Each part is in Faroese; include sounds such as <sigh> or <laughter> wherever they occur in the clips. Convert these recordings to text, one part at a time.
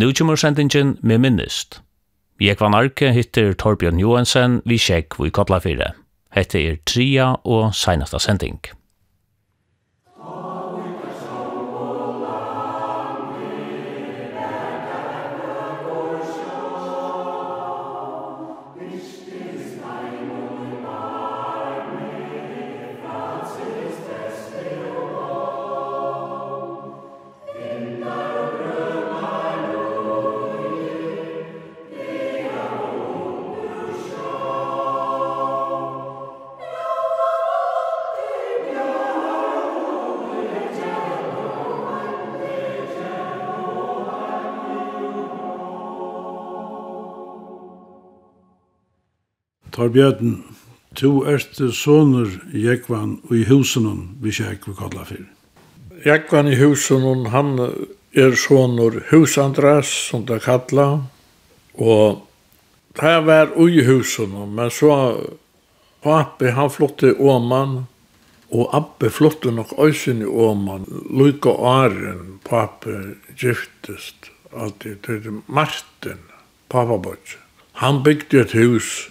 Nu kommer sendingen med minnest. Jeg var narke hittir Torbjørn Johansen vi sjekk vi kottla fire. Hette er tria og seinasta sending. Torbjørn, to erste sonur Jekvan i husunum vi kjekk vi kallar fyrir. Jekvan i husunum, han er sonur husandras, som det kalla, og det var ui husunum, men så papi han flotte åman, og abbe flotte nok øysen i åman, Luka åren papi giftest, alltid, til Martin, papabotje. Han bygde et hus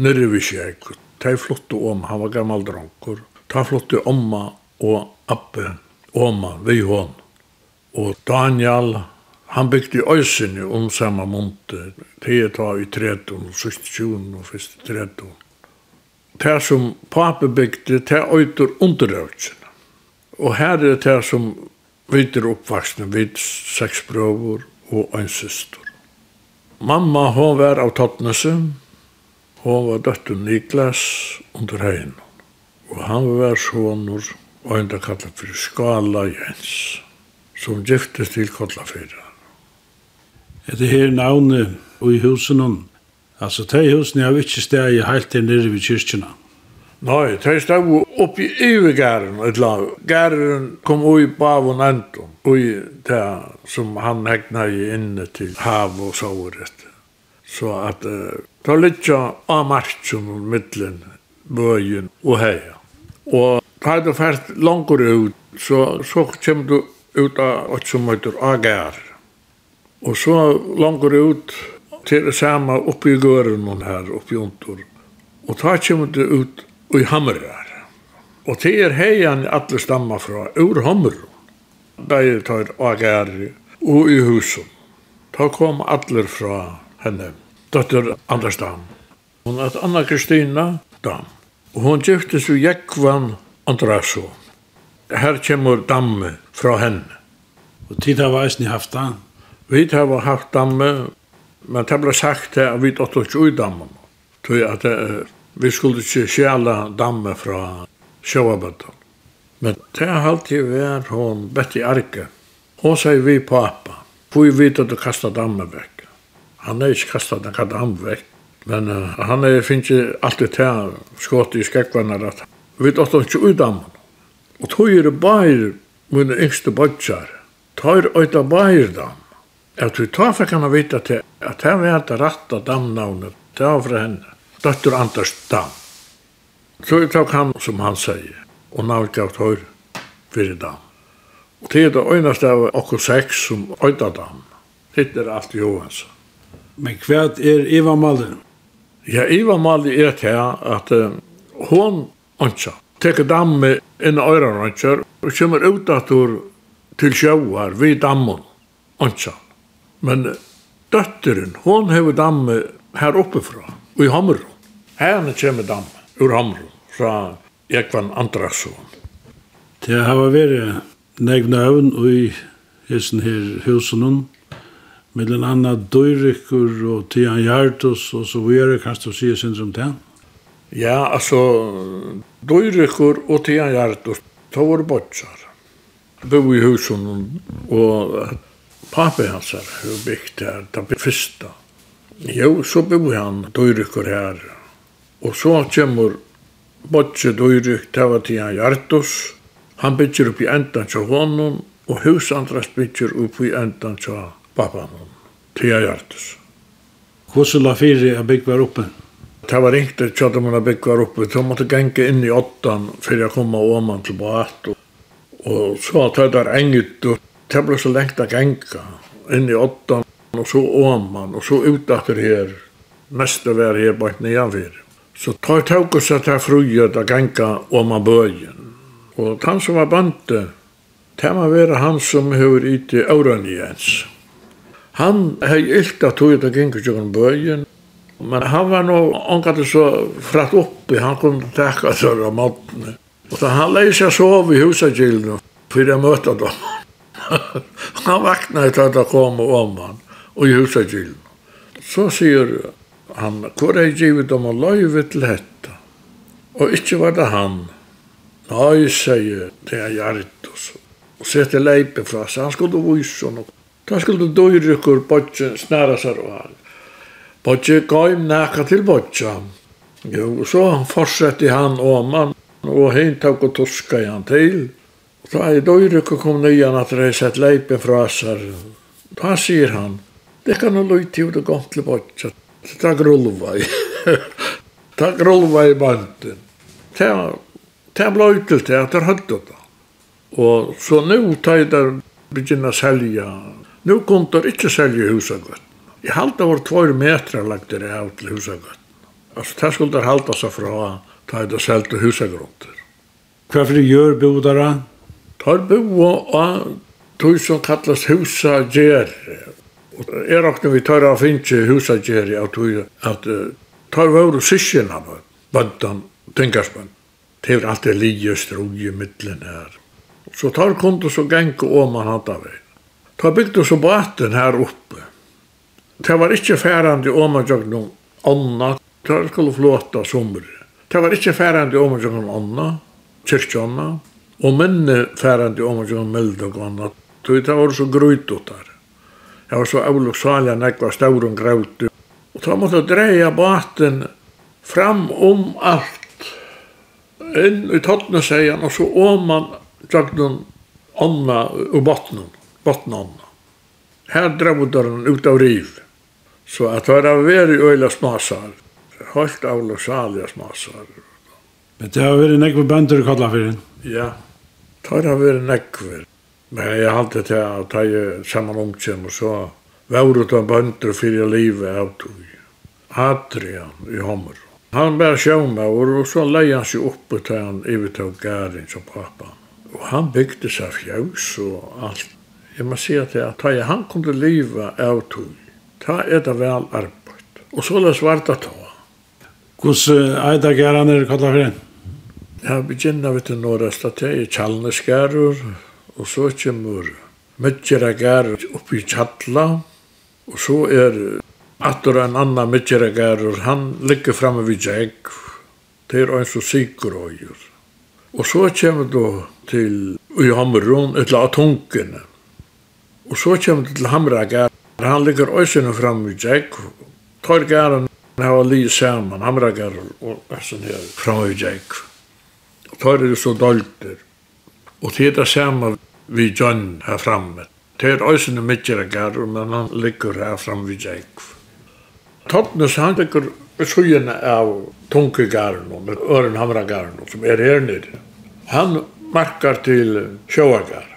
nere vi kjærk. Ta flottu om, han var gammal dronkur. Ta flottu omma og abbe, omma, vi hon. Og Daniel, han bygde øysene om sama monte. Det er ta i 13, 16, og 13. Det som pape bygde, det øytur underøysene. Og her er det som vidder oppvaksne, vid seks brøver og ein systur. Mamma, hon var av Tottnesen, Hon var døttur Niklas under hegin. Og han var sonur og enda kallat fyrir Skala Jens, som giftist til Kollafyrra. Etter her navne og i husen altså tei husen har ikke steg i heilt her nere ved kyrkjena. Nei, teg steg oppi yvergæren, etla. Gæren kom ui bavun endum, ui tei som han hegna i inne til hav og sauret. Så at uh, ta litja a marchum og middelen, bøyen og heia. Og ta du fært langur ut, så, så kjem du ut av 8 som av agar. Og så langur ut til det samme oppi i gørenen her, oppi under. Og ta kjem du ut i hamrar. Og det er heian alle stamma fra ur hamrar. Da er det agar og i husen. Ta kom allir fra henne, dotter Anders Dam. Hon er Anna Kristina Dam. Og hon gifte seg Jekvan Andrasso. Her kommer damme fra henne. Og tid har vært ni haft damme? Vi har haft damme, men det ble sagt at vi tatt oss ui damme. Tui at vi skulle ikke sjæla damme fra sjøabøttan. Men det har alltid vært hon Betty Arke. Hon sier vi pappa. Hvor vi vet at du kastet damme vekk. Han er ikke kastet den katt han vekk. Men uh, han er finnes alltid til skått i skekvannet at vi vet ikke ut av ham. Og tog er det bare mine yngste bodjar. Tog er det bare dem. At vi tar fikk han vite til at han var det rette damnavnet. Det var fra henne. Døtter Anders Dam. Så jeg tok han som han sier. Og navnet gav tog fyrir dam. Og til det øynast av okkur sex som øyda dam. Hitt er alt Johansson. Men kvært er Eva Malle? Ja, Eva Malle er til at uh, hun ønsker. Teker damme inn i øyre ønsker, og kommer ut at hun til sjøer ved dammen ønsker. Men døtteren, hon har damme her oppefra, og i Hammerum. Her kommer damme ur Hammerum, fra Ekvann Andrasson. Det har vært negna øvn i hessen her husen mellan anna Dyrkur og Tian hjartus og så vidare kan du se sin som det. Ja, altså, Dyrkur og Tian hjartus, tog var bortsar. Bo i husen og papi hans här hur byggt här, det fyrsta. Jo, så bo han Dyrkur her, og så kommer Botje Dyrk, det var Tian hjartus, Han bygger upp i ändan till honom och husandras bygger upp i ändan till honom pappan, Tia Hjartus. Hvordan la fire jeg bygg var oppe? Det var ringt et kjøtt om jeg bygg var oppe. Så måtte genge inn i åttan før jeg kom av åman til bat. Og så at det der enget, og det ble så lengt å genge inn i åttan, og så åman, og så ut etter her. Neste vær her bare nedenfor. Så tar jeg tåk og sette her fruet å genge åman bøyen. Og han som var bante, det må være han som hører ut i Auranjens. Jens. Han hei ilt at tog ut <laughs> og gikk tjokken bøyen, men han var nå omgatt så fratt oppi, han kunne takka sør av. Og så han leis seg sov i husagilden fyrir jeg møtta dem. han vakna i at kom og om han, og i husagilden. Så sier han, hvor er givet om å løyve til hetta? Og ikkje var det han. Nei, sier det er Gjert og så. Og sette leipen fra seg, han skulle vise noe Da skulle døyrykker bodje snæra seg og han. Bodje gav næka til bodje. Jo, så fortsette han åman, og hinn tok og tuska han til. Da er døyrykker kom nyan at reiset leipen fra seg. Da sier han, det kan du løy til det gong til bodje. Det er grulva i. Ta grulva i banden. Det er bløy til det, ta høttet da. Og så nu tar jeg der begynner å selge Nu kunne der ikke selge husagøtt. Jeg halte var tvær metrar lagt det av til husagøtt. Altså, det skulle der halte seg fra å ta i det selte husagrunder. Hva for gjør bo der da? Tar bo og tog som kallas husagjerri. Jeg råkne vi tar av finnes husagjerri av tog at tar våre syskjena av bøndan, tenkarsbønd. Det er alltid lige strog i middelen her. Så tar kundu så gengu om man hadde vei. Ta bygde så baten her oppe. Det var ikke färande om man gjør noen anna. Det skulle flåta sommer. Det var ikke färande om man gjør noen anna, Kyrkjana. Og minne færande om man gjør noen melde og anna. Det var så grøytot der. Det var så avlok salja nekva stauren grøytot. Og da måtte dreie baten fram om alt. Inn i tottene, sier och og så om man gjør noen anna ur bottenen bottnan. Her dravdaren ut av riv. Så at det var varit øyla smasar. Helt av saliga smasar. Men det har vært nekve bønder i Kollafyrin? Ja, det har vært nekve. Men jeg halte til at jeg saman ungtjen, og så var det av bønder fyrir livet av tog. Adrian i Homer. Han var sjåmaur og så leie han seg oppe til han ivetog gæring som pappa. Og han bygde seg fjøs og alt jeg må si at jeg, da jeg han kom til livet av tog, ta er det vel arbeid. Og så løs var det ta. Hvordan er det gærene er kallet for en? Jeg begynner vi til nordøst at jeg er gærer, og så kommer Møtjera gærer oppe i Kjalla, og så er Atur en annan Møtjera gærer, han ligger framme vid jeg, det er en som sikker og gjør. Og så kommer du til i Hammeron, et la tunkene. Og så kjem det til Hamragar. Han ligger øysene fram i Gjegg. Torgaren hava li saman, Hamragar og øysen her fram i Jack. Og tar er så dolter. Og det er saman vi John her framme. Det er øysene midtjeragar, men han ligger her fram i Jack. Totnes han ligger sujene av Tunkegaren og Øren Hamragarn som er her nere. Han markar til Sjøagar.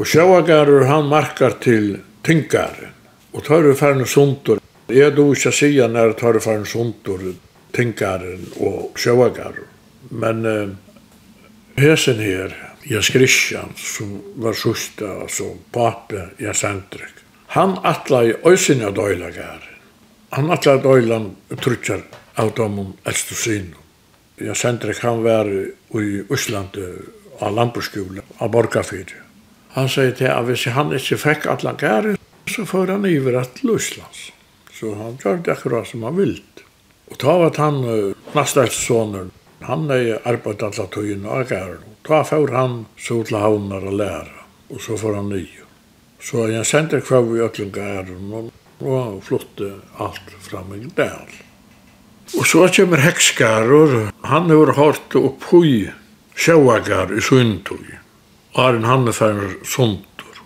Og sjøagarur han markar til tyngaren. Og tar du færne sundur. Jeg du ikke sier når tar du færne sundur tyngaren og sjøagarur. Men uh, hesen her, jeg skrisjan, som var susta, altså pape, jeg sendrek. Han atla i øysinja døylagaren. Han atla i døylan trutjar av domum eldstu sinu. Jeg sendrek han var i Íslandi á Lamburskjúla, á Borgafyrir. Han sier til at hvis han ikke fikk alle gære, så får han iver at Luslands. Så han gjør det akkurat som han vil. Og ta var han nastelsonen. Han er arbeidet alle tøyene av gære. Ta får han så til havner og lære. Og så får han nye. Så jeg sendte kvar i alle gære og han flytte alt fram i del. Og så kommer heksgærer. Han har hørt opphøy sjøagar i Sundtøy. Arjen Hannefær sundur.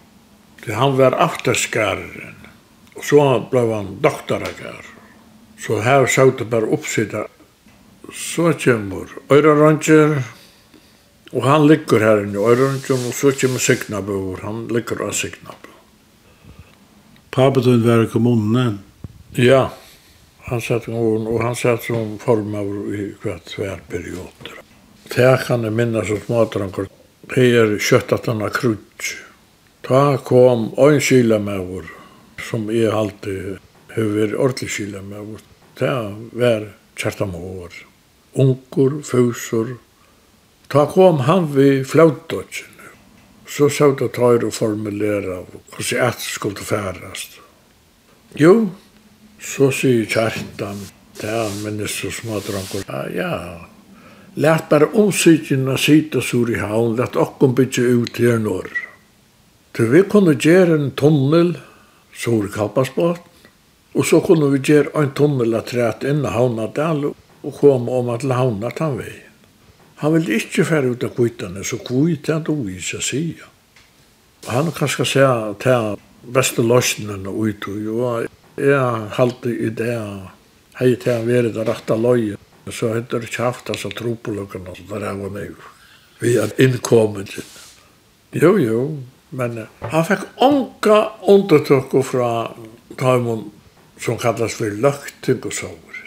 Det han var afterskæreren. Og så blev han doktoragar. Så her sjøtte bare oppsida. Så kommer Øyrarantjer, og han ligger her inne i Øyrarantjer, og så kommer Signabur. han ligger av Signabø. Papetun var i kommunen. Ja, han satt gården, og han satt som form av i hvert hver perioder. Det kan jeg minnes at smådranker er kjøtt at kjøttatana krutsk. Ta kom ein skyla med vår, som jeg alltid hever ordentlig skyla med vår. Ta var kjartamår, unkur, fusur. Ta kom han vi flautdodgen. Så sa det tøyr og formulera hvordan jeg skulle færast. Jo, så sier kjartan, det er minnes så små dronker. Ja, ja, Lært bare omsykjene sitte sur i havn, lært okkom bytje ut her nord. Til vi kunne gjøre en tunnel sur i Kalpasbåten, og så kunne vi gjøre en tunnel at træt inn i Havnadal og komme om at havna den veien. Han ville ikke fære ut av kvittene, så kvitt han dog i seg sida. Han kan skal se til beste løsningene ut, og jeg halte i det, hei til han være det rette løyet Men så hade det haft alltså tropologerna där han var med. Vi er innkommet. Jo, jo, men han fikk onka undertøk fra Taimon som kallas for løkting og sår.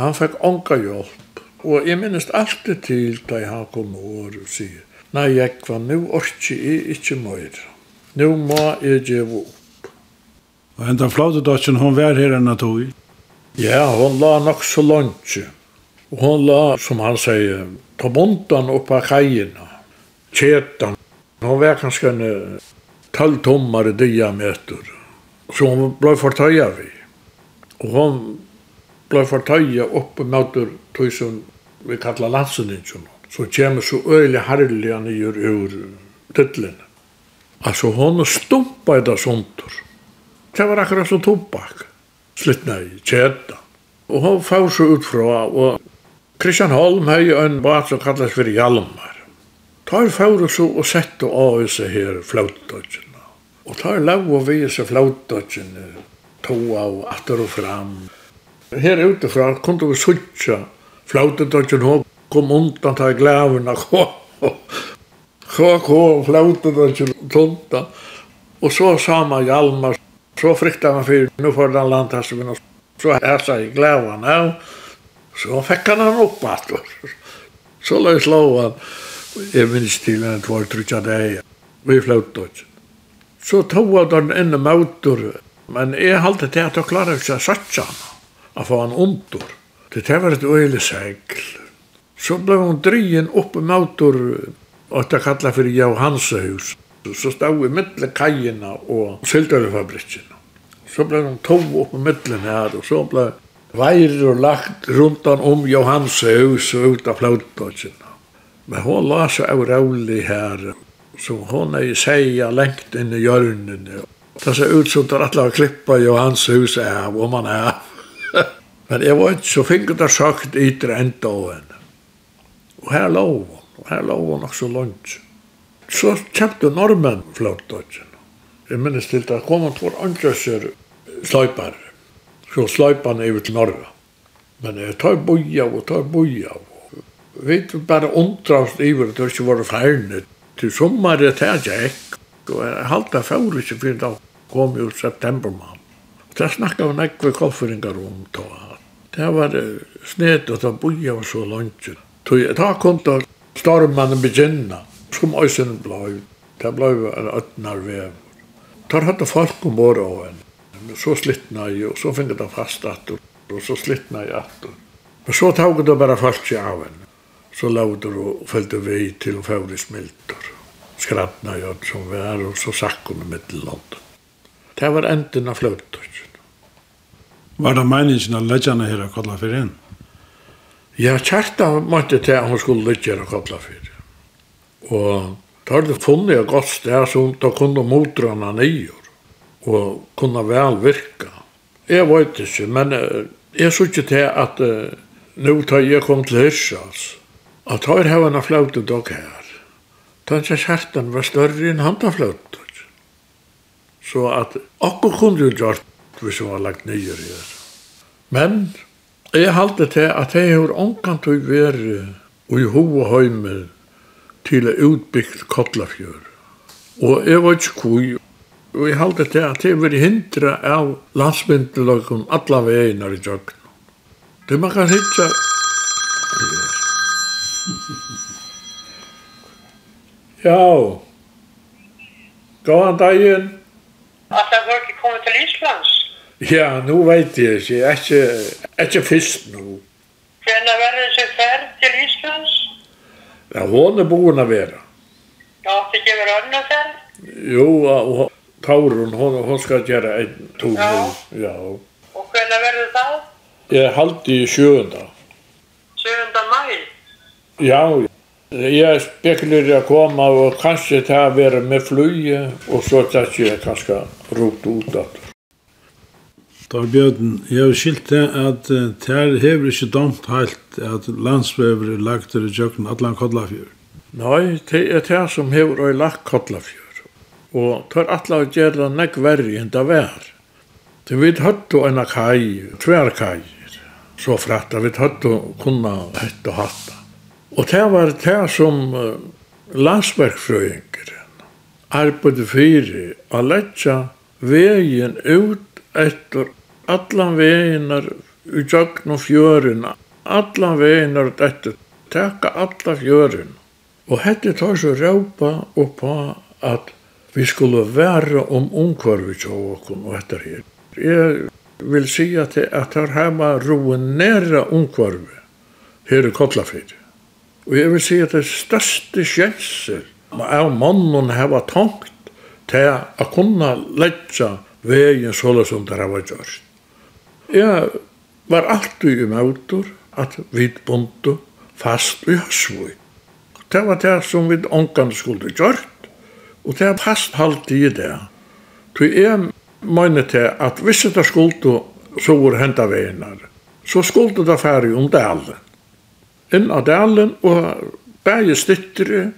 Han fikk onka hjelp. Og jeg minnes alltid til da han kom over og sier, nei, jeg var nu orki jeg ikkje mer. Nu må jeg gjeve opp. Og hentan flautedottjen, hon var her enn at Ja, hon la nok så langt. Og hon la, som han sier, ta bontan opp av kajina, kjetan. Hon var kanskje en talltommare diameter, så hon ble fortøya vi. Og hon ble fortøya upp mot tog som vi kallar landsinningjon. Så kjem så øylig herlig han gjør ur titlene. Altså hon stumpa i det såntur. Det var akkurat som tobak. Slittna i kjetan. Og hon fær så ut fra, og Christian Holm hei en bat som kallas fyrir Hjalmar. Tar fóru så og settu av seg her flauttodgjena. Og tar lau og vi seg flauttodgjena, toa og atter og fram. Her utifra kundu vi suttja flauttodgjena og kom undan ta glavina kå. Kå kå flauttodgjena tunta. Og så sama Hjalmar, så frykta han fyrir, nu får den og så hæsa i glævan av. Så fikk han han opp at Så la jeg slå han. Jeg minns til han var trutja deg. Vi fløt oss. Så tog han den inn mautur. Men jeg halte til at jeg klarer ikke å satsa han. Å få han omtur. Det var et øyelig segl. Så ble han dryen opp i mautur. Og det kallet for Johansehus. Så stod vi mittle kajina og syltørefabrikkina. Så ble hun tog opp i mittlen her. Og så ble veirer lagt rundan om Johans hus og ut av flautdodgen. Men hon la seg av rævlig her, så hon er i seia lengt inn i hjørnene. Det ser ut som det er alle klippa Johans hus av, om han er. <laughs> Men jeg var ikke så finket det sagt ytre enda av henne. Og her lå hun, og her lå hun også lunch. Så kjempte normen flautlodgen. Jeg minnes til det kom han for andre sløypare så sløyp han over til Norge. Men jeg tar boja og tar boja. Vi vet bare undrast i at det ikke var ferne. Til sommer det tar jeg ikke. Og jeg halte jeg for ikke, for da kom jo september mann. Det snakket vi nekve kofferingar om da. Det var sned og ta boja var så langt. Da kom da stormannen begynna, som øysen blei. Det blei en øtnar vev. Tar hatt folk om året og en men så slittna jeg, och så finner det fast att och så slittna jeg at. Men så tog det bara fast sig av henne. Så låter och følte vi till och fågade smilter. Skrattna jeg som var och så sack med i mittellandet. Det var änden av flötdötsen. Var det meningen att lägga her å och kolla för en? Ja, kjarta måtte til at hun skulle legge her å koppla for. Og da hadde funnet et godt sted som da kunne motrene nye og kunne vel virka. Jeg vet ikke, men jeg så ikke til at uh, nå tar jeg kom til Hirsals, at tar hava en flautu dog her. Tanske kjerten var større enn handaflautur. Så at akkur kunne jo gjort hvis hun var lagt nyer i det. Men jeg halte til at jeg har omkant å være i hovehøyme til å utbygge Kotlafjør. Og jeg var ikke koi Og jeg halte til at det vil hindra av landsmyndelagum alla veginar i djøgn. Det man kan hitja... Ja. Gå Gåan dagen. At jeg var ikke kommet til Islands. Ja, nu veit jeg ikke. Jeg er ikke, er ikke fyrst nu. Hvem er verre seg ferd til Islands? Ja, hun er boende være. Ja, det gjør hun og ferd. Jo, og Taurun, hon, hon skal gjøre en tur. Ja. ja. Og hvordan er det da? Jeg er halvt i sjøen 7. mai? Ja, jeg spekulerer å komme og kanskje ta være med fly, og så tar jeg kanskje rot ut av det. Dag jeg har skilt det at det hever ikke domt helt at landsvever er lagt til Jøkken Atlan Kodlafjør. Nei, det er det som hever og lagt Kodlafjør og tør atla å gjøre negg verri enn det vær. Til vi høttu enn kai, tvær kai, så fratta vi høttu kunna hett og hatta. Og det var det som uh, landsverksfrøyngeren arbeidde fyrir a letja vegin ut etter allan veginar i jögn og fjörina, allan veginar ut etter, teka alla fjörina. Og hette tar så råpa á at Vi skulle være om omkvarvi til åkken og etter her. Jeg vil si at at her hemma ruinera omkvarvi her i Kotlafrid. Og jeg vil si at det største kjenser av mannen heva tankt til å kunne letja vegin såle som det var gjort. Jeg var alltid i møter at vi bunte fast i Høsvøy. Det var det som vi ångan skulle gjort, Og det er fast halvt i det. Så jeg mener til at hvis det skulle så var henta veinar, så skulle det fære om dalen. Inn av dalen og bæge stittere,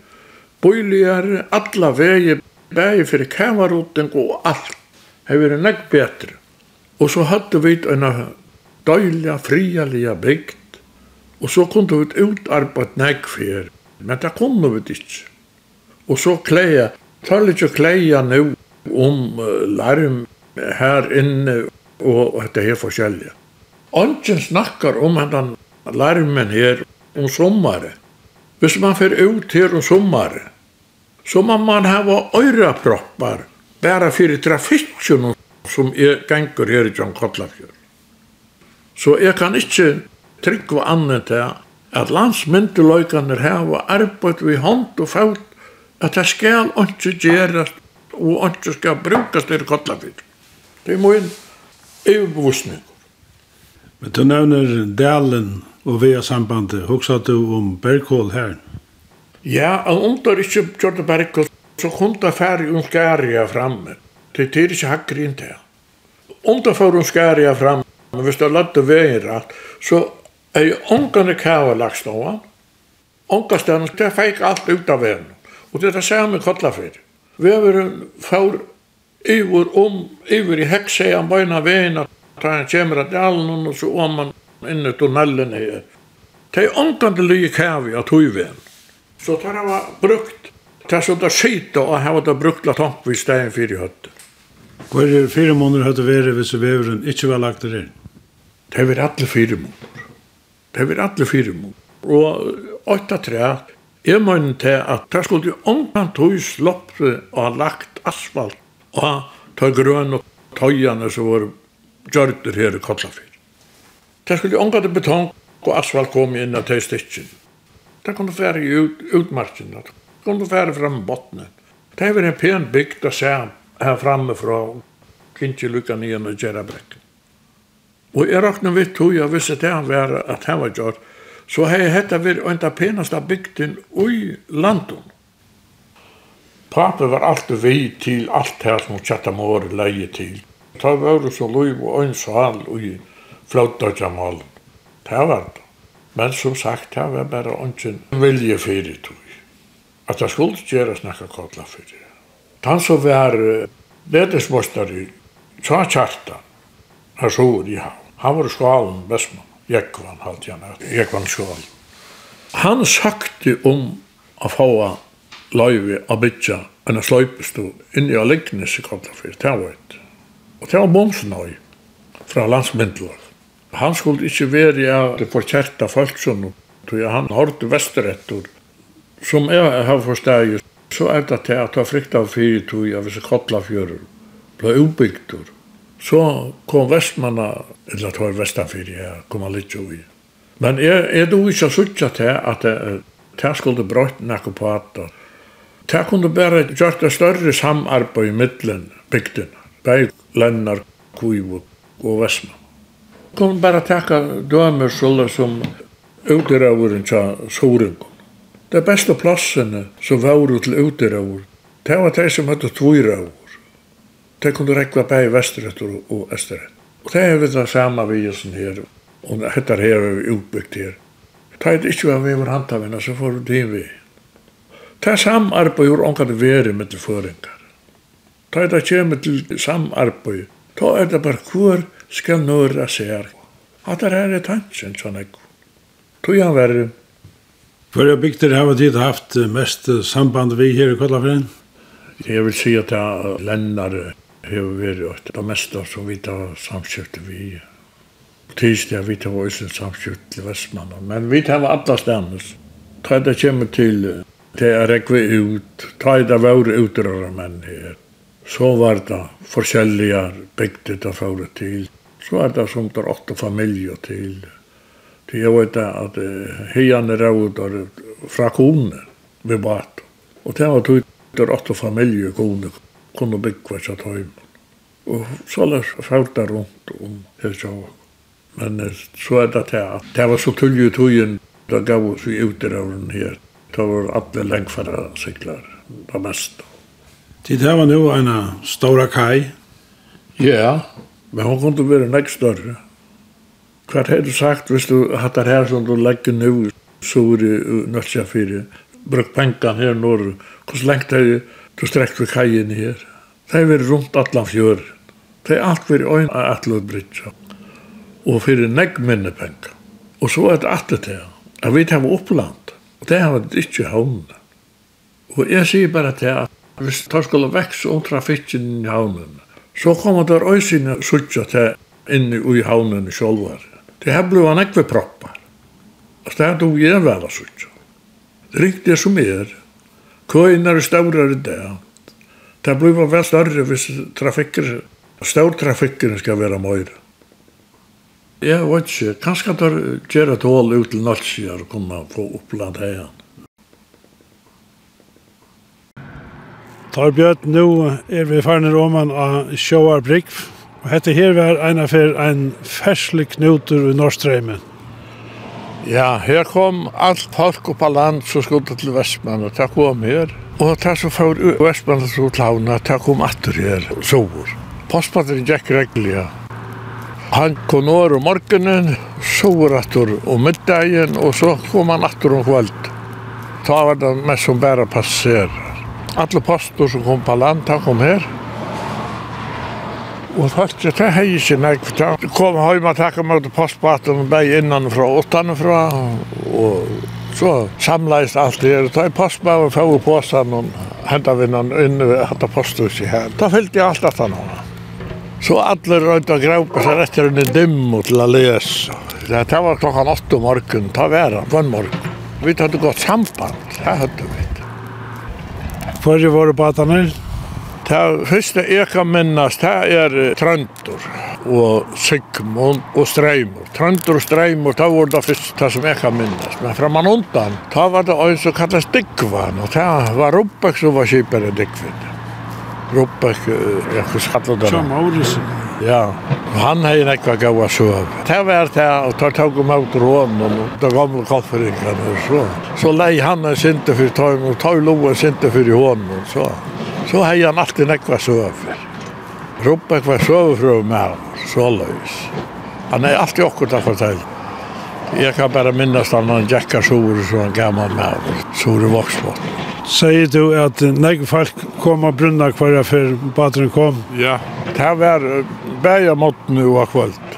bøyligere, alla vegi, bæge fyrir kameruten og alt. Det var nekk betre. Og så hadde vi en døyliga, frialiga bygd, og så kunne vi utarbeid nekk fyrir, men det kunne vi ikke. Og så kleia tar litt jo kleia nu om larm her inne og dette her forskjellige. Ongen snakkar om hendan larmen her om sommare. Hvis man fer ut her om sommare, så må man hava øyraproppar bara fyrir trafikken som er gengur her i John Kotlafjörn. Så jeg kan ikke tryggva annet til at landsmyndeløykaner hava arbeid vi hånd og fælt at det skal ikke gjøres og ikke skal brukes til Kotlafjord. Det er min EU-bevusning. Men du nevner Dalen og via sambandet. Husker du om Berghål her? Ja, og om det ikke gjør det Bergkål, så kom det færre om skæria framme. Det er ikke hakker inn til. Om det får om skæria framme, hvis det er lader veien rett, så er jo ångene kava lagt stående. Ångene det fikk alt ut av veien. Og det er det samme kottlafyr. Vi har vært for iver om, iver i heksejan beina veina, ta han kjemmer at dalen og så om man inne tunnelen her. Det er omkant lyge kævi av tøyven. Så tar han var brukt, tar så da skita og han var da brukt la tomp vi stein fyrir høtter. Hvor er fire måneder høtte vere hvis veveren ikke var lagt der inn? Det er vi alle fire måneder. Det er vi alle fire måneder. Og åtta træt, Jeg mener til at det skulle jo omkant tog sloppe og ha lagt asfalt og ta grøn og tøyene som var gjørter her i Kotlafyr. Det skulle jo omkant betong og asfalt kom inn av tøy stikken. Det kunne fære i ut, utmarkene, det kunne fære fram botnen. Det var en pen bygd å se her framme fra Kinti Lukka Nien og Gjerabrek. Og jeg råkna vidt tog jeg visste det han var at han var gjort så hei hetta en av penasta bygden ui landun. Pape var alltid vi til alt her som Kjatamore leie til. Ta vore så loiv og ønsal ui flauttajamal. Ta var det. Men som sagt, det var bare ønsken vilje fyrir tog. At det skulle gjøre snakka kodla fyrir. Han som var ledesmostar i Tja Kjartan, her så i havn. Han var i skalen, bestmann. Jekvann, halt jeg med, Jekvann Sjål. Han sakte om å få løyve av bytja en sløypestå inn i Alignes i Kotlafyr, det var et. Og det var Momsenøy fra landsmyndelag. Han skulle ikke være ja, det forkjerta folk som tog han hørte vesterettor. Som jeg har forstått, så er det til at jeg frykta fyrir tog av disse Kotlafjører ble ubygdur Så kom Vestmanna, eller det var Vestanfyrir, ja, kom han litt jo i. Men er, er du ikke sutja til at det, det skulle brøtt nekko på at det kunne bare gjort det større samarbeid i middelen bygden, bei lennar, kuivu og Vestmann. Kom bare teka dømer sulle som utiravurinn tja soringum. Det beste plassene som var til utiravur, det var de som høttu tvuravur. Det kunde räkva bäi västerut og Østerøtter. Og det er vi det samme vi og sånn her, og dette her er vi utbyggt her. Det er ikke hva vi var hantavinna så får det vi. Det er samarbeid hvor ångar det veri med til føringar. Det er det kommer til samarbeid. Då er det bara hur ska nöra sig At det här är tanken sån ekko. Tog han verre. Hvor er bygter har vi haft mest samband vi her i Kollafren. Jeg vil si at det er lännare hefur verið åt det mesta som vi tar samskjøpte vi. Tidsdag vi tar også samskjøpte til Vestmannen, men vi tar alla stannes. Ta det kommer til til å rekve ut, ta det våre utrørre menn her. Så var det forskjellige bygder det fåre til. Så var det som der åtta familier til. Til jeg vet at er råder fra kone ved bat. Og det var tog der åtte familier kone kunne bygge seg tøym. Og så løs fælt rundt om det så. Men så er det til at det var så tullig i togjen, da gav oss vi ut i røven her. Da var alle lengfere sykler, det meste. Tid her var nå en stora kaj. Ja, men hun kunne være nek større. Hva har du sagt hvis du hatt det her som du legger nå, så er det nødt til å fyre. Bruk penkan her når, hvordan lengt er det du strekt vi kajen her. Det er vært rundt atlan fjøren. Det er alt vært øyn av atlan brytja. Og fyrir negg minnepenka. Og så er det atle til at vi tar oppland. Og det har vi ikke havnet. Og jeg sier bare til at hvis det skulle vekse om trafikken i havnen, så kommer det øysene suttja til inn i havnen i sjolvar. Det her ble han ekve proppar. Og det er du jeg vel å suttja. Det ringte som er, Køyna er større i dag. Det blir vel større hvis trafikker, større trafikker skal være møyre. Jeg vet ikke, kanskje at det gjør et hål ut til Nalsier og kunne få oppland her. Tar bjøt, nå er vi ferdig roman av Sjøarbrikv. Og dette her var en av en ferslig knuter i Norstrøymen. Ja, her kom alt folk upp på land som skulle til Vestmann, og det kom her. Og det som får Vestmann til Klauna, det kom atter her, sover. Postmannen gikk reglige. Han kom over om morgenen, sover atter om middagen, og så kom han atter om kvöld. Da var det mest som bare passerer. Alle poster som kom på land, de kom her. Og faktisk, det er ikke nek. for da kom høy med takk om at postbaten og ble innanfra og utanfra. Og så samleis alt det her. Da er postbaten og får på seg noen hendavinnan inne ved hatt posthuset her. Da fyllte jeg alt at han Så alle rundt og graupa seg etter en dimmo til å lese. Det var klokkan 8 om morgenen, ta vera, en morgen. Vi hadde gått samband, det hadde vi. Førre var det badanel, Det første jeg kan minnes, det er trøndur og Sigmund og Streimur. Trøndur og Streimur, det var det første ta som jeg kan minnes. Men fra man undan, det var det en som kalles Digvan, og det var Rubbek som var kjipere Digvan. Rubbek, jeg kan skalle det. Som Maurisen. Ja, han hei nekva gaua søv. sov. Det var det, og da tog om ut rån, og da gamle kofferingarna og så. Så lei han er sinte fyrir tøym, og tøy loa sinte fyrir hånden, og så. Så hei han alltid nekva søver. Ropa kva søver fra meg, så løys. Han er alltid okkur til å fortelle. Jeg kan bare minnes han han jacka sore som han gammal med sore i. Sier du at nek folk kom og brunna hver før kom? Ja, det var bæja måtten og kvöld.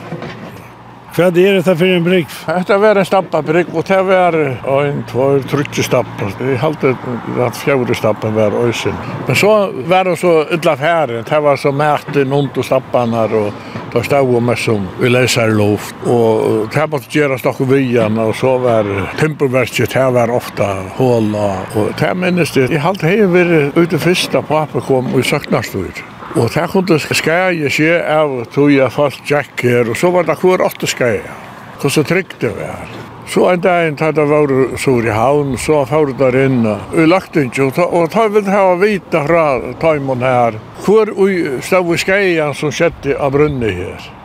Hva er det for en brygg? Dette var en stappabrygg, og det var en, två, trutje stappar. Jeg halte at fjore stappen var øysen. Men så var det så illa færen. Det var så mæten und og stappanar, og det stod og som vi leser luft. Og det måtte gjøre noe vian, og så var timperverket, det var ofta håla. Og det minnes det. Jeg halte hei vi ute fyrsta pappa kom og Søknarstur. Og det kunne skæje skje av tog jeg fast jack her, og så var det hver åtte skæje. Hvordan så trygg det var. Så en dag da det var sur i havn, så får det inn. Vi lagt ikke, og ta vil ha vita fra taimon her. hvor Hver stod i skæjen som skjedde av brunnet her.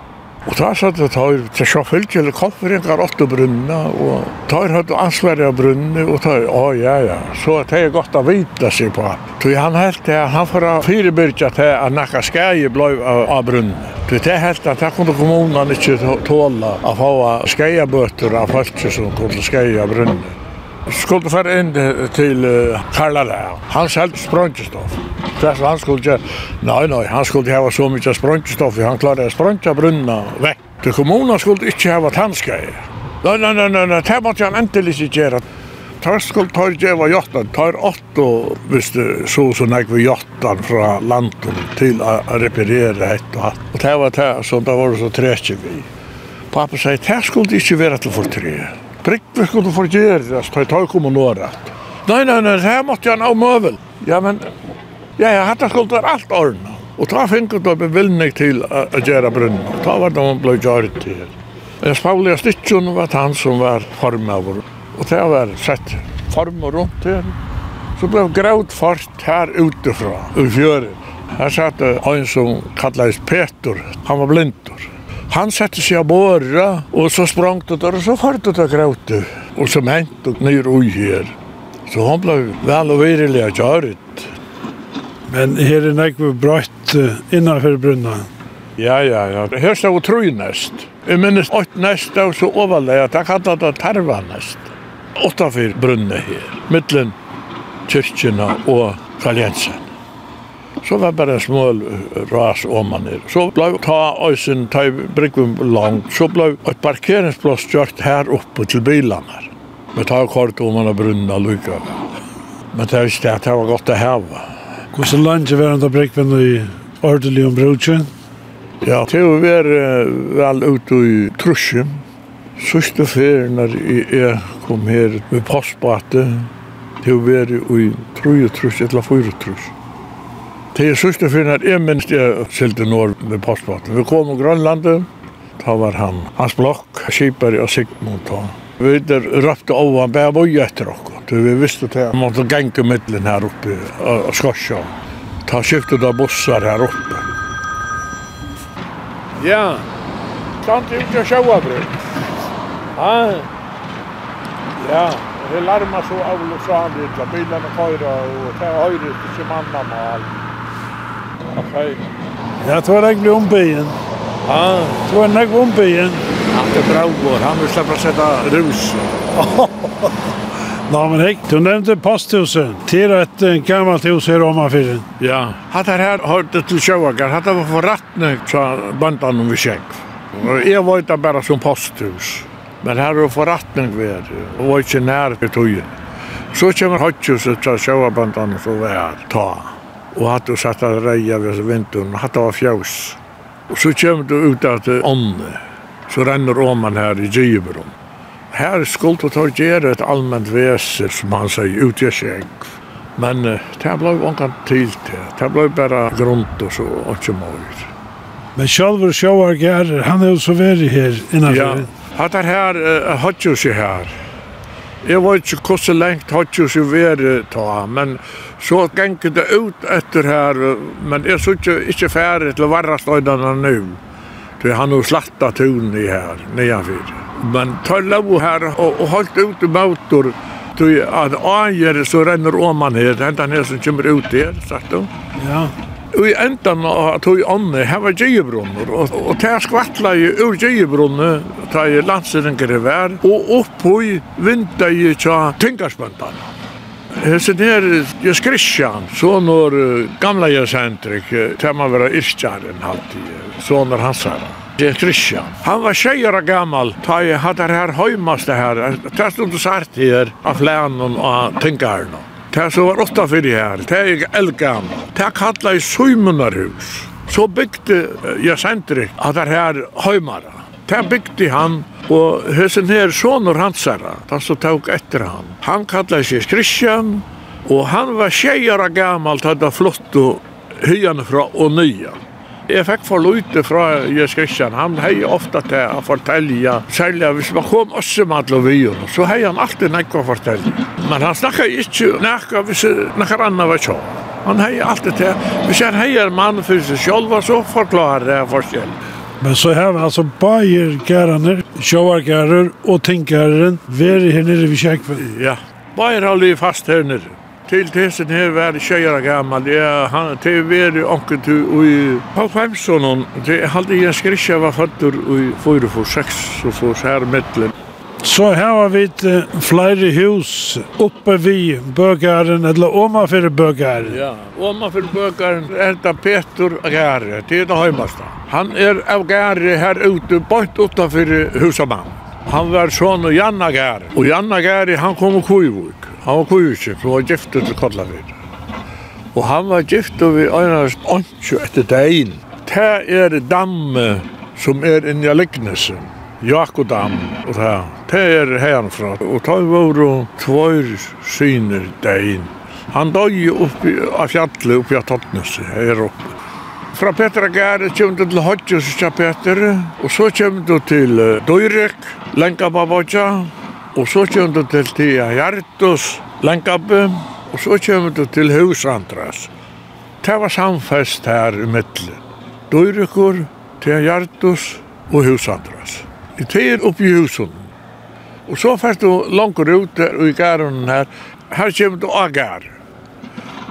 Og da satt det tar til sjåfylk eller konferengar åtte brunna, og tar hatt ansvarig av brunni, og tar, å ja, ja, så det er godt å vita seg på. Så han helt det, han får fyrirbyrja til at nakka skægi blei av brunni. Så det helt at det kunne kommunan ikke tåla å få skægabøter av folk som kunne skægi av brunni skulle fara inn til uh, Karlala. Han sålde språngstoff. Det han skulle göra, Nei, nei, han skulle ha så mykje språngstoff, han klarade sprøntja brunna vekk. Til kommunen skulle inte ha tandskaj. Nei, nei, nei, nei, det måtte han endelig ikke gjøre. Tar skulle ta geva jottan, tar åtta visst så så nek vi jottan fra landet til å reparere ett og hatt. Og det var det som det var så trekje vi. Pappa sier, det skulle ikke være til förtret. Tryggve skulle forgjerast, ta i tag kom og nårat. Nei, nei, nei, her måtte jeg nå møvel. Ja, men, ja, ja, hatt skulle alt ordna. Og ta finket og bevilgning til å gjøre brunnen. Ta var det man ble gjørt til. Jeg spavlige stikken var han som var formøver. Og det var sett former rundt her. Så ble grævd fort her utifra, i fjøren. Her satt en som kallades Petur. Han var blindur. Han sette seg av båret, og så sprang det der, og så fart det der. Og så mente det nyr ui her. Så han ble vel og virelig av kjøret. Men her er nekve brøtt innanfor brunna. Ja, ja, ja. Her stod det tru nest. Jeg minnes åtte nest, og så overleg, at jeg kallet det terva nest. Åttafyr brunne her, mittlen kyrkjena og kaljensen. Så var bara små ras om man ner. Så blev ta ösen ta bryggen långt. Så blev ett parkeringsplats gjort här uppe till bilarna. Men ta kort om man har brunna lycka. Men det är inte att det var gott att häva. Hur så långt var det där i ordentlig om ombrutsen? Ja, det var väl ute i Trusjen. Sista ferien när jag kom här med postbate, det var i 33 eller 34. Det er sørste for at jeg minst jeg silte nord med postbåten. Vi kom til Grønlandet, da var han hans blokk, skipere og Sigmund. Vi der røpte av han bare bøy etter dere. Vi visste at han måtte genge middelen her oppe og skorsja. Ta skiftet av bussar her oppe. Ja, sant ut til sjøabrøk. Ja, ja. Det larmar så av och så han bilarna kör och det höjdes till sin annan och. Okej. Jag tror det blir ombyen. Ja. Tror det blir ombyen. Att det bra går. Han vill släppa sätta rus. Nå, men hej, du nevnte posthuset. Det är ett gammalt hus här om affären. Ja, hatt här har det til sjögar. Hatt det var för rattne så bandan om vi kjekk. Og jeg var ikke bare som posthus. Men här har för vi er. Og var ikke nær til tøyen. Så kommer hatthuset så sjögar bandan så var ta og hatt og satt at reia ved vinteren, hatt av fjaus. Og så kommer du ut av til ånne, så renner åman her i Gjiberon. Her skulle du ta gjøre et allmänt vese, som han sier, ut i skjegg. Men det ble ångan til til, det ble bare grunt og så, og ikke mål. Men Kjallver Sjåar Gjerrer, han er jo så veri her innanfor. Ja, hatt er her, hatt jo seg her. Jeg var ikke hvordan lengt hatt jo seg vært ta, men så gikk det ut etter her, men jeg så ikke, ikke ferdig til varrastøydene nå. Det han har nå slatta tunen i her, nedenfor. Men ta lov her og, og holdt ut i motor, til at ager så renner åman her, hentan her som kommer ut her, sagt du? Ja. Og i endan av tog ånne, her var gjebrunner, og, og der skvattla i ur gjebrunner, ta i landsringer i vær, og opphøy vinda i tja tingarspøntan. Hesen her, jeg skrisjan, så når gamla jeg sentrik, til man vera istjaren halti, så når hans her. Jeg skristjan. Han var tjejara gammal, ta jeg hadde her høymast det her, tja stund og sart her, av flænen og tingarna. Det som var åtta fyrir her, det er elgan. Det kalla i Søymunarhus. Så bygde jeg sentrik at det her høymara. Det bygde han, og høysen her sonur hansara, herra, som tåg etter han. Han kalla seg Kristian, og han var tjejar gamalt, hadde flott og hyan fra og nyan. Jeg fikk for lite fra Jens Christian. Han hei ofte til å fortelle, særlig hvis man kom også med alle vyen, så hei han alltid nekka å fortelle. Men han snakket ikke nekka hvis nekker annet var sånn. Han hei alltid til, hvis han hei en mann for seg selv, så forklarer det forskjell. Men så har vi altså bajer gærene, sjåvargærer og tinkgæreren, veri her nere ved kjekven. Ja, bare har liv fast her nere til tesen her var tjejer gammal. Ja, han til veri onkel tu og Paul Pemson, det halde jeg skrisja var fattur i fyrir for 6 og for her mittlen. Så her har vi flere hus oppe vi bøkaren, eller oma for bøkaren. Ja, oma for bøkaren er det Petur Gare, det er det høymasta. Han er av Gare her ute, bort utenfor husamann. Han var sånn og Janna Gare, og Janna Gare han kom og Kuivuk. Han var kujutje, for han var gift til Kollavir. Og han var gift vi Einars Ontsjø etter degin. Det er damme som er inni av Lignesen. Jakodam og það. Det er herfra. Og ta var jo tvær syner degin. Han døg oppi av fjallet oppi av Tottnesi, her oppi. Fra Petra Gære kjem du til Hodges Peter, og så kjem du til Døyrek, Lengabavodja, Og så kjem du til Tia Hjartus, Lengabu, og så kjem du til Husandras. Det var samfest her i middelen. Døyrukur, Tia Hjartus og Husandras. I Tia oppi i husen. Og så fært du langur ut der og i gæren her. Her kjem du av gær.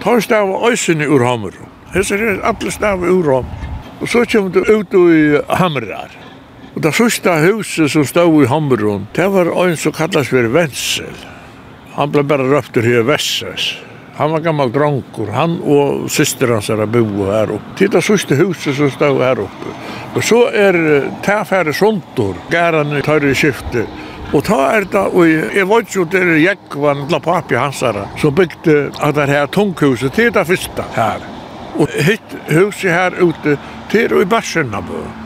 Tar stava øysinni ur hammerum. Hesser er alle stav ur hammerum. Og så kjem du ut i hammerar. Og det første huset som stod i Hamrun, det var en som kallas for Vensel. Han ble bare røpter her Vesses. Han var gammal dronkur, han og syster hans er bo her oppe. Det er det sista huset som stod her oppe. Og så er tafære sontor, gærene tar i skiftet. Og ta er det, og jeg vet jo det er Jekvan, la papi hansara, som bygde at det her tunghuset, det er det første her. Og hitt huset her ute, det er i Bærsjernabø.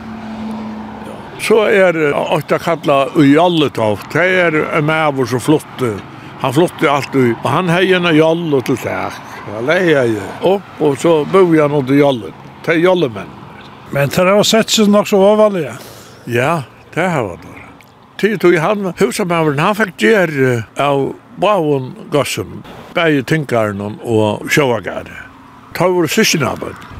Så er åtta kalla Ujalletov. Det er en mæver som flotte. Han flotte alt ui. Og han hei en Ujallet til seg. Han jeg. opp, og så bor jeg nå til Ujallet. Det er Ujallemenn. Men det har sett seg nok så overlige. Ja, det har vært det. Tid tog han, husamæveren, han fikk gjer av Bavon gossum, Begge tinkaren og sjåagare. Det var syskinabend.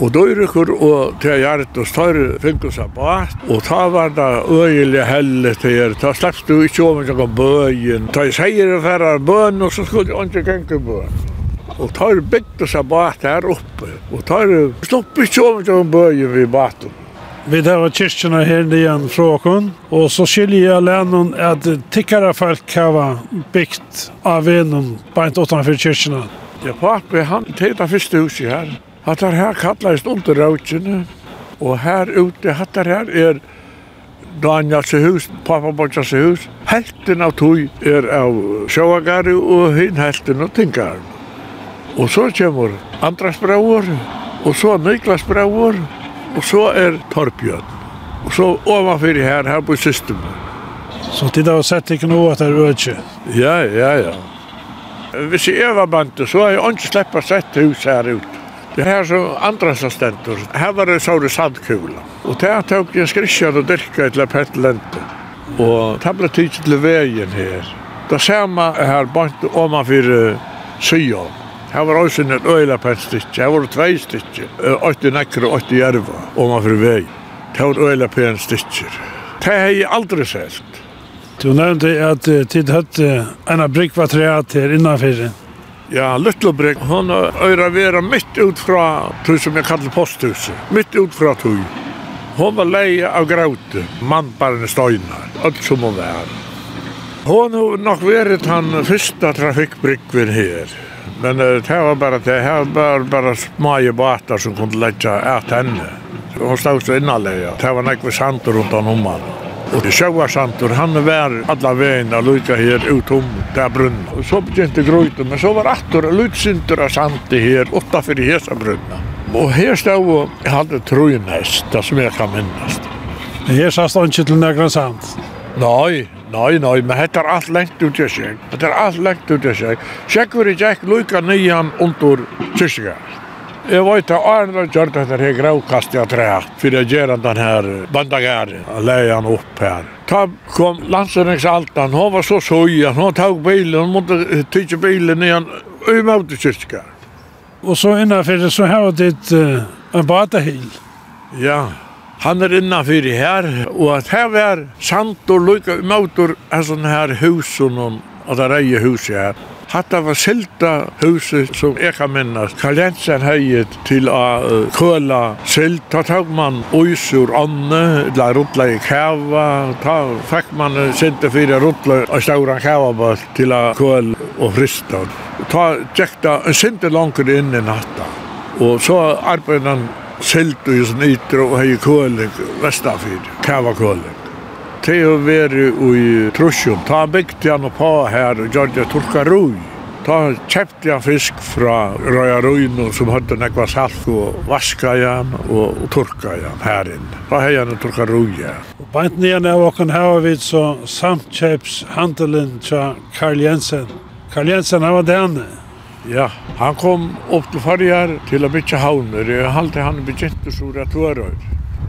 Og døyrekur og til Gjert og Større finkus av bat, og ta var det øyelig helle til Gjert. Ta slappst du ikke om ikke bøyen. Ta i seier og færre bøyen, og så skulle du ikke genge bøyen. Og ta er bygd oss av bat her oppe, og ta er slapp ikke om ikke bøyen ved baten. Vi tar var kyrkorna här igen frågan og så skiljer jeg lennon at tikkara folk har bygd av venen på ett åttan för. Ja, papi, han tittar första huset her. Hattar her kallast under rautsinne, og her ute, hattar her er Daniels hus, Papabotjase hus. Helten av tog er av sjåagari og hinn helten av tingaren. Og så kommer Andras Brauer, og så Niklas Brauer, og så er Torbjørn. Og så ovanfyr her, her på systemet. Så tid har sett ikke noe at det er ødje? Ja, ja, ja. Hvis jeg var bant, så har jeg ikke sleppet sett hus her ute. Det här som andra som stentor. Här var det så det sandkula. Och det här tog jag skriskade och dyrka till pettlente. Och det blev tidigt till vägen här. Det samma här bort för Sion. Här var också en öjla pettstycke. Här var det två stycke. Åtta näckor och åtta järva om man för väg. Det var öjla pettstycke. Det har jag aldrig sett. Du nevnte at tid høtt en av brikkvatreat her innanfyrir. Ja, Luttlebrekk, hon øyra vera mitt ut fra tog som jeg kallar posthuset. Mitt ut fra tog. Hon var leie av graute, mannbarne støynar, alt som hon var. Hon har nok vært han fyrsta trafikkbryggvin her. Men uh, det var bara det, her var bara smaje batar som kunde leggja at henne. Hon stod så innanlega, det var nekve sand rundt om honom. Og det sjøa santur, han var alla veina lukka her utom det brunna. Og så begynte grøyten, men så var attur lutsintur av santi her, åtta fyrir hesa brunna. Og her stod og hadde trøynest, det som jeg kan minnast. Men her sa stod ikke til nøkran sant? Nei, nei, nei, men hetta er alt lengt ut i seg. Hetta er alt lengt ut i seg. Sjekk vi ikke lukka nyan undur kyrkja. Jeg vet at Arne har gjort dette her gråkast jag tre, for jag gör den her bandagæren, og och han opp her. Da kom landsrättsaltan, hon var så soja, han tog bilen, hon måtte tykke bilen igen i motorkyrka. Og så innanfor så har det uh, en badahil. Ja, han er innanför her, og att var sant och lycka motor en her hus husen och att det är huset her. Hatta var selta huset som jeg kan minnas. Karl Jensen heiet til å køla sild. Ta tog man ois ånne, la rutla i kæva. Ta fikk man sinte fyrir rutla og staura kavaball til å køla og frista. Ta tjekta en sinte langer inn i natta. Og så arbeidan sild og i sin og hei køling vestafyr, kava køling. Det har vært i Trusjon. Da bygde han på her og gjør det turka turkarui. Da kjøpte han fisk fra Røya Røyaruino som hadde nekva salt og vaska han og turka han her inne. Da har jeg en turkarui igjen. Bant nian av okken her hava vi så samtkjøps handelen til Karl Jensen. Karl Jensen, han var denne. Ja, han kom opp til farger til å bytja havner. Jeg halte han begynte så rett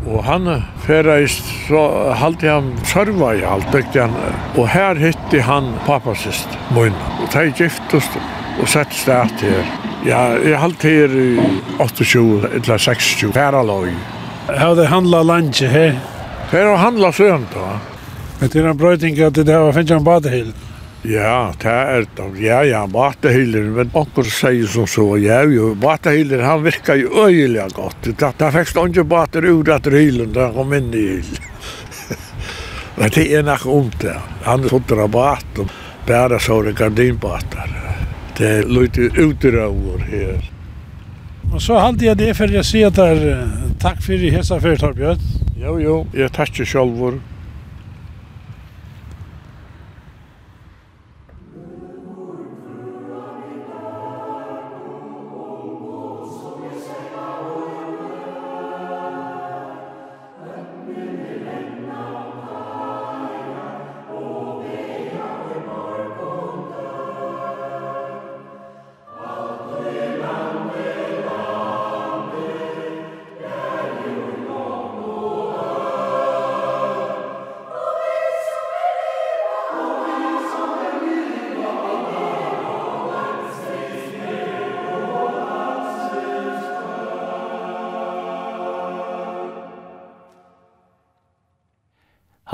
Og han ferreist, så halte han sørva i alt, bygde han. Og her hitti han pappasist, mun. Og það giftust og sett stæt her. Ja, jeg halte her i 28, eller 60, ferraløy. det handla landje her? Her handla sønt da. Men til han brøyting til det var finnes han badehilden. Ja, det er Ja, ja, vatehyler, men onkur sier som så, ja, jo, vatehyler, han virka jo øyelig godt. Det, det fikk ikke bater ur at hylen, da han kom inn i hyl. <laughs> men det er nok ondt, det. Han suttra vater, bare så det gardinbater, Det er lite utrøver her. Og så halte jeg det for jeg sier der, takk for i hesa fyrt, Bjørn. Jo, jo, jeg takker sjølvor.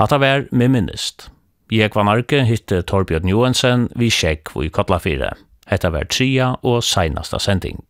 Hatta vær med minnist. Jeg var narki hitte Torbjørn Johansen vi sjekk i Kotlafire. Hetta vær tria og seinasta sending.